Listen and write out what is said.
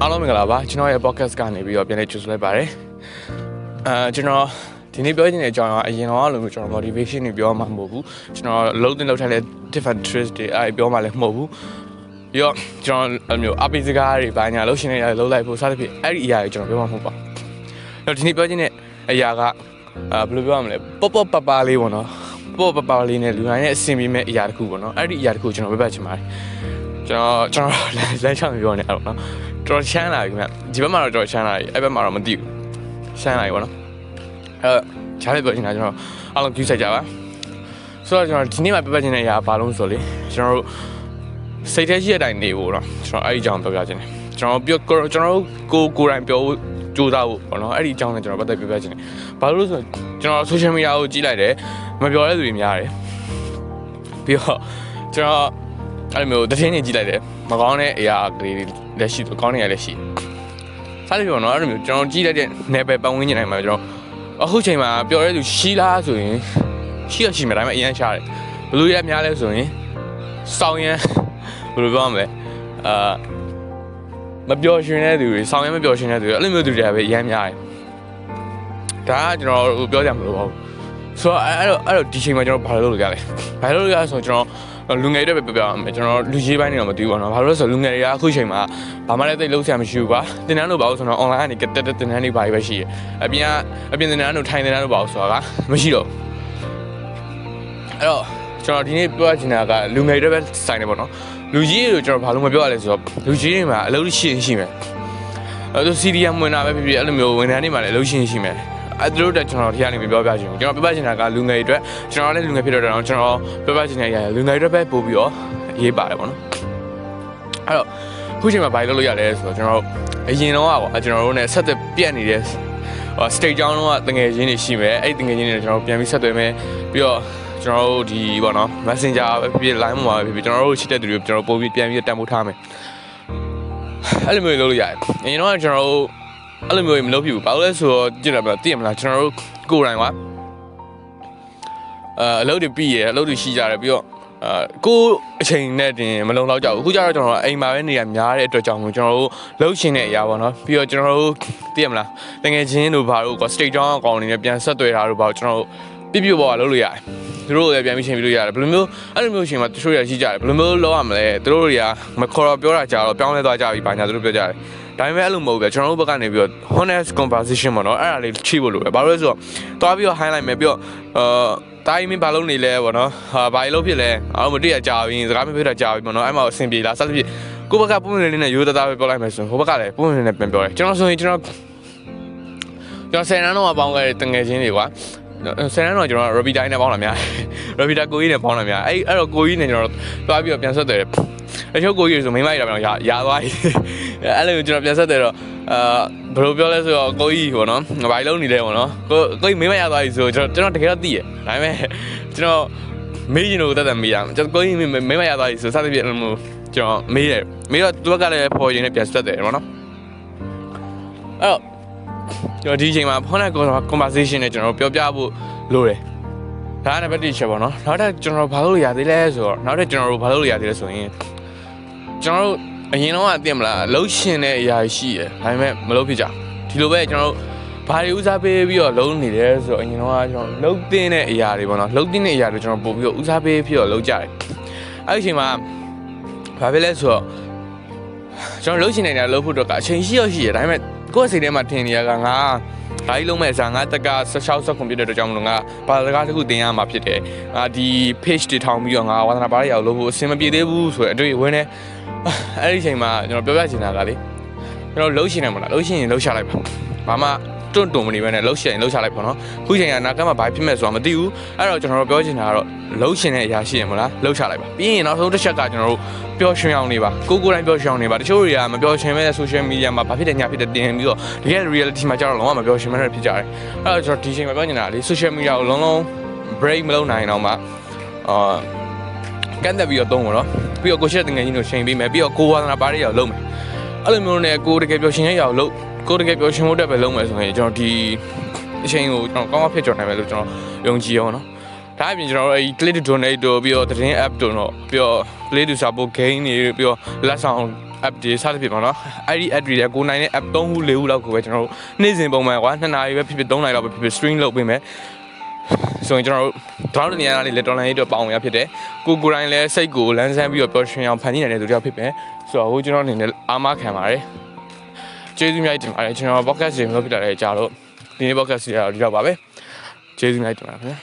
အားလုံးမင်္ဂလာပါကျွန်တော်ရဲ့ podcast ကနေပြီးတော့ပြန်လည်ကြိုဆိုလိုက်ပါတယ်အဲကျွန်တော်ဒီနေ့ပြောချင်တဲ့အကြောင်းကအရင်တော့အဲ့လိုမျိုးကျွန်တော် motivation တွေပြောမှမဟုတ်ဘူးကျွန်တော်လုံးတင်လောက်ထိုင်တဲ့ different trips တွေအဲပြောမှလည်းမဟုတ်ဘူးပြီးတော့ကျွန်တော်အဲ့လိုမျိုးအပိစကားတွေဘာညာလှုပ်ရှင်နေတာလှုပ်လိုက်ဖို့စသဖြင့်အဲ့ဒီအရာတွေကျွန်တော်ပြောမှမဟုတ်ပါဘူးတော့ဒီနေ့ပြောချင်တဲ့အရာကအဲဘယ်လိုပြောရမလဲပေါ့ပေါ့ပပလေးပေါ့နော် ပေါ့ပပလေးနဲ့လူတိုင်းနဲ့အဆင်ပြေမဲ့အရာတစ်ခုပေါ့နော်အဲ့ဒီအရာတစ်ခုကျွန်တော်ပြပတ်ချင်ပါတယ်ကျွန်တော်ကျွန်တော်လမ်းချောင်းပြောနေအဲ့တော့နော်တော်ချမ်းလာပြီခင်ဗျဒီဘက်မှာတော့တော်ချမ်းလာပြီအဲ့ဘက်မှာတော့မသိဘူးချမ်းလာပြီပေါ့နော်အဲ့ချားလေးပြောချင်တာကျွန်တော်အားလုံးကြည့်ဆက်ကြပါဆိုတော့ကျွန်တော်ဒီနေ့မှာပြပတ်ချင်တဲ့အရာဘာလို့ဆိုလဲကျွန်တော်တို့စိတ်ထဲရှိတဲ့အတိုင်းနေဖို့တော့ကျွန်တော်အဲ့ဒီအကြောင်းပြောပြချင်တယ်ကျွန်တော်ပြောကျွန်တော်ကိုကိုယ်တိုင်ပြော ကြိုးစားဖို့ဗောနော်အဲ့ဒီအကြောင်းနဲ့ကျွန်တော်ပတ်သက်ပြောပြချင်တယ်ဘာလို့လဲဆိုကျွန်တော် social media ကိုကြည့်လိုက်တယ်မပြောတဲ့သူတွေများတယ်ပြီးတော့ကျွန်တော်အဲ့လိုမျိုးတည်င်းနေကြည့်လိုက်တယ်မကောင်းတဲ့အရာကလေးတွေလည်းရှိတယ်ကောင်းတဲ့အရာလည်းရှိတယ်စားလို့ပြောတော့အဲ့လိုမျိုးကျွန်တော်ကြည့်လိုက်တဲ့နယ်ပယ်ပတ်ဝန်းကျင်တိုင်းမှာကျွန်တော်အခုချိန်မှာပြောရဲသူရှိလားဆိုရင်ရှိရရှိမယ်ဒါပေမဲ့အရင်ရှားတယ်ဘလူရဲများလဲဆိုရင်စောင်းရန်ဘယ်လိုပြောရမလဲအာ မပျော်ရွှင်တဲ့သူတွေစောင်းရန်မပျော်ရွှင်တဲ့သူတွေအဲ့လိုမျိုးသူတွေကပဲအရင်များတယ်ဒါကကျွန်တော်ပြောကြမလို့ပါဘူးဆိုတော့အဲ့တော့အဲ့တော့ဒီချိန်မှာကျွန်တော်ဘာလုပ်လို့ရလဲဘာလုပ်လို့ရလဲဆိုတော့ကျွန်တော်လူငယ်တွေပဲပြောပြအောင်မယ်ကျွန်တော်လူကြီးပိုင်းတွေတော့မသိဘူးပေါ့နော်ဘာလို့လဲဆိုတော့လူငယ်တွေကအခုချိန်မှာဘာမှလည်းသိလို့ဆရာမရှိဘူးပါတင်တန်းလို့ပါလို့ဆိုတော့ online ကနေတက်တက်တင်တန်းတွေဘာတွေပဲရှိရအပြင်ကအပြင်တင်တန်းတို့ထိုင်တင်တန်းတို့ပါလို့ဆိုတာကမရှိတော့အဲ့တော့ကျွန်တော်ဒီနေ့ပြောချင်တာကလူငယ်တွေပဲဆိုင်နေပေါ့နော် လူကြီးတွေကျွန်တော်ဘာလို့မပြောရလဲဆိုတော့လူကြီးတွေမှာအလုပ်ရှိရင်ရှိမယ်အဲ့တော့ CDM ဝင်တာပဲဖြစ်ဖြစ်အဲ့လိုမျိုးဝန်ထမ်းတွေမှာလည်းအလုပ်ရှိရင်ရှိမယ်အဲ့တို့တက်ကျွန်တော်ဒီကနေပြောပြချင်ဘူးကျွန်တော်ပြောပြချင်တာကလူငယ်တွေအတွက်ကျွန်တော်လည်းလူငယ်ဖြစ်တော့ကျွန်တော်ပြောပြချင်တဲ့အရာလူငယ်တွေအတွက်ပဲပို့ပြီးတော့အရေးပါတယ်ပေါ့နော်အဲ့တော့ခုချိန်မှာဘာလို့လုပ်ရလဲဆိုတော့ကျွန်တော်အရင်တော့ပေါ့ကျွန်တော်တို့ ਨੇ ဆက်သက်ပြက်နေတဲ့ဟို state ကြောင်းတော့တငယ်ချင်းတွေရှိမယ်အဲ့တငယ်ချင်းတွေကျွန်တော်ပြန်ပြီးဆက်သွယ်မယ်ပြီးတော့ ကျွန်တော်တို့ဒီပေါ့နော် messenger ပဲဖြစ်ဖြစ် line မှာပဲဖြစ်ဖြစ်ကျွန်တော်တို့ချစ်တဲ့သူတွေကိုကျွန်တော်ပို့ပြီးပြန်ပြီးတန်ဖိုးထားမယ်အဲ့လိုမျိုးလုပ်လို့ရတယ်အရင်တော့ကျွန်တော်တို့အဲ့လိုမျိုးမလုပ်ဖြစ်ဘူးဘာလို့လဲဆိုတော့ကြည့်ရမလားသိရမလားကျွန်တော်တို့ကိုယ်တိုင်ကအဲအလုပ်တွေပြီးရအလုပ်တွေရှိကြတယ်ပြီးတော့အာကိုအချိန်နဲ့တင်မလုံလောက်ကြဘူးအခုကျတော့ကျွန်တော်အိမ်မှာပဲနေရများတဲ့အတွက်ကြောင့်မို့ကျွန်တော်တို့လှုပ်ရှင်တဲ့အရာပေါ့နော်ပြီးတော့ကျွန်တော်တို့သိရမလားတကယ်ချင်းတို့ဘာတို့က state ကြောင်းအကောင့်အနေနဲ့ပြန်ဆက်သွယ်တာတို့ဘာကျွန်တော်တို့ ပြပြပေါ်ကလုပ်လို့ရတယ်သူတို့လည်းပြန်ပြီးချင်းပြီးလို့ရတယ်ဘယ်လိုမျိုးအဲ့လိုမျိုးအချိန်မှာတချို့ရရှိကြတယ်ဘယ်လိုမျိုးလုပ်ရမလဲသူတို့တွေကမခေါ်တော့ပြောတာကြတော့ပြောင်းလဲသွားကြပြီဘာညာသူတို့ပြောကြတယ်ဒါပေမဲ့အဲ့လိုမဟုတ်ဘူးဗျကျွန်တော်တို့ဘက်ကနေပြီးတော့ honest conversation ပေါ့နော်အဲ့ဒါလေးချိဖို့လိုပဲဘာလို့လဲဆိုတော့တွားပြီးတော့ highlight မယ်ပြီးတော့အာတိုင်းမင်းဘာလုပ်နေလဲပေါ့နော်ဟာဘာလို့ဖြစ်လဲအားမတည့်ရကြာပြီစကားမပြောတာကြာပြီပေါ့နော်အဲ့မှာအဆင်ပြေလားစသဖြင့်ကိုဘက်ကပုံမှန်လေးနဲ့ရိုးသားသားပဲပြောလိုက်မယ်ဆိုရင်ဟိုဘက်ကလည်းပုံမှန်လေးနဲ့ပြန်ပြောတယ်ကျွန်တော်ဆိုရင်ကျွန်တော်ကျွန်တော်ဆယ်နန်းတော့ပေါင်းခဲ့တဲ့တငယ်ချင်းတွေကွာ ဆယ်နန်းတော့ကျွန်တော် Ruby တိုင်းနဲ့ပေါင်းလာများ Ruby တာကိုကြီးနဲ့ပေါင်းလာများအဲ့အဲ့တော့ကိုကြီးနဲ့ကျွန်တော်တွားပြီးတော့ပြန်ဆက်တယ်အချို့ကိုကြီးဆိုမိမရတာပြန်ရရသွားပြီအဲ့လိုကျွန်တော်ပြန်ဆက်တယ်တော့အာဘယ်လိုပြောလဲဆိုတော့ကိုကြီးပေါ့နော်ငါဘာလုံးနေလဲပေါ့နော်ကိုကိုကြီးမိမရသွားပြီဆိုကျွန်တော်ကျွန်တော်တကယ်တော့သိရဒါပေမဲ့ကျွန်တော်မေးရင်တော့တတ်တယ်မေးရမှာကျွန်တော်ကိုကြီးမိမရသွားပြီဆိုစသဖြင့်အဲ့လိုကျွန်တော်မေးတယ်မေးတော့သူကလည်းပေါ်ရင်လည်းပြန်ဆက်တယ်ပေါ့နော်အဲ့တော့ ကျွန်တော်ဒီအချိန်မှာဖုန်းနဲ့ conversation နဲ့ကျွန်တော်ပြောပြဖို့လိုတယ်ဒါကနံပါတ်1ချက်ပေါ့နော်နောက်ထပ်ကျွန်တော်ဘာလို့ရသေးလဲဆိုတော့နောက်ထပ်ကျွန်တော်တို့ဘာလို့ရသေးလဲဆိုရင်ကျွန်တော်တို့အရင်တော့အသိမလားလှုပ်ရှင်တဲ့အရာရှိရယ်ဒါပေမဲ့မလှုပ်ဖြစ်ကြဒီလိုပဲကျွန်တော်တို့ဘာတွေဦးစားပေးပြီးတော့လုံးနေတယ်ဆိုတော့အရင်တော့ကျွန်တော်လှုပ်တင်းတဲ့အရာတွေပေါ့နော်လှုပ်တင်းတဲ့အရာတွေကျွန်တော်ပို့ပြီးတော့ဦးစားပေးပြီးတော့လှုပ်ကြတယ်အဲ့ဒီအချိန်မှာဘာဖြစ်လဲဆိုတော့ကျွန်တော်လှုပ်ရှင်နေတာလှုပ်ဖို့တော့ကအချိန်ရှိရရှိရယ်ဒါပေမဲ့ ကိုယ့်စိတ်ထဲမှာထင်နေရကငါဒါကြီးလုံးမဲ့အစားငါတက်က16စက္ကွန်ပြည့်တဲ့အတွက်ကြောင့်မလို့ငါဘာစကားတစ်ခုတင်ရမှာဖြစ်တယ်။ငါဒီ page တွေထောင်ပြီးတော့ငါဝါသနာပါရရအောင်လုပ်ဖို့အဆင်မပြေသေးဘူးဆိုတော့အတွေ့အဝင်နေအဲ့ဒီအချိန်မှာကျွန်တော်ပြောပြချင်တာကလေကျွန်တော်လှုပ်ရှင်နေမလားလှုပ်ရှင်ရင်လှုပ်ရှာလိုက်ပါ။ဘာမှ တွန့်တုံမနေပဲနဲ့လှုပ်ရှင်ရင်လှုပ်ရှာလိုက်ပါတော့။ခုချိန်ကနာကမှာဘာဖြစ်မဲ့ဆိုတာမသိဘူး။အဲ့တော့ကျွန်တော်တို့ပြောချင်တာကတော့လှုပ်ရှင်တဲ့အရာရှိရင်မလားလှုပ်ရှာလိုက်ပါ။ပြီးရင်နောက်ဆုံးတစ်ချက်ကကျွန်တော်တို့ပျော်ရွှင်အောင်နေပါကိုကိုယ်တိုင်ပျော်ရွှင်အောင်နေပါတချို့တွေကမပျော်ရွှင်မဲ့ social media မှာဘာဖြစ်တယ်ညာဖြစ်တယ်တင်ပြီးတော့တကယ် reality မှာကျတော့လုံးဝမပျော်ရွှင်မဲ့ဖြစ်ကြတယ်အဲ့တော့ကျွန်တော်ဒီချိန်မှာပြောနေတာလေ social media ကိုလုံးလုံး break မလုပ်နိုင်တော့မှအာကန့်သက်ပြီးတော့သုံးပါတော့ပြီးတော့ကိုရှိတဲ့ငွေချင်းတို့ချိန်ပေးမယ်ပြီးတော့ကိုဝါသနာပါးတွေရအောင်လုပ်မယ်အဲ့လိုမျိုးနဲ့ကိုတကယ်ပျော်ရွှင်ရအောင်လုပ် ကိုတကယ်ပျော်ရွှင်ဖို့အတွက်ပဲလုပ်မယ်ဆိုရင်ကျွန်တော်ဒီအချိန်ကိုကျွန်တော်ကောင်းကောင်းဖြစ်ကြော်နိုင်မယ်လို့ကျွန်တော်ယုံကြည်အောင်နော်ဒါအပြင်ကျွန်တော်တို့အဲဒီ click to donate တို့ပြီးတော့သတင်း app တို့တော့ပြီးတော့ play to support game တွေပြီးတော့လက်ဆောင် app တွေစသဖြင့်ပေါ့နော်အဲ့ဒီ app တွေလည်းကိုနိုင်တဲ့ app 3ခု4ခုလောက်ကိုပဲကျွန်တော်တို့နေ့စဉ်ပုံမှန်ကွာ2နာရီပဲဖြစ်ဖြစ်3နာရီလောက်ပဲဖြစ်ဖြစ် stream လုပ်ပေးမယ်ဆိုရင်ကျွန်တော်တို့ဒေါင်းနေရာလေးလက်တော်လိုင်းရေးတော့ပေါအောင်ရဖြစ်တယ်ကိုကိုတိုင်းလည်းစိတ်ကိုလန်းဆန်းပြီးတော့ပျော်ရွှင်အောင်ဖန်တီးနိုင်တဲ့သူတစ်ယောက်ဖြစ်မယ်ဆိုတော့ဟိုကျွန်တော်အနေနဲ့အားမခံပါတယ် ကျေးဇူးများတင်ပါတယ်ကျွန်တော် podcast တွေမလုပ်ဖြစ်တာလည်းကြာလို့ဒီနေ့ podcast တွေကတော့ဒီတော့ပါပဲကျေးဇူးများတင်ပါတယ်ခင်ဗျာ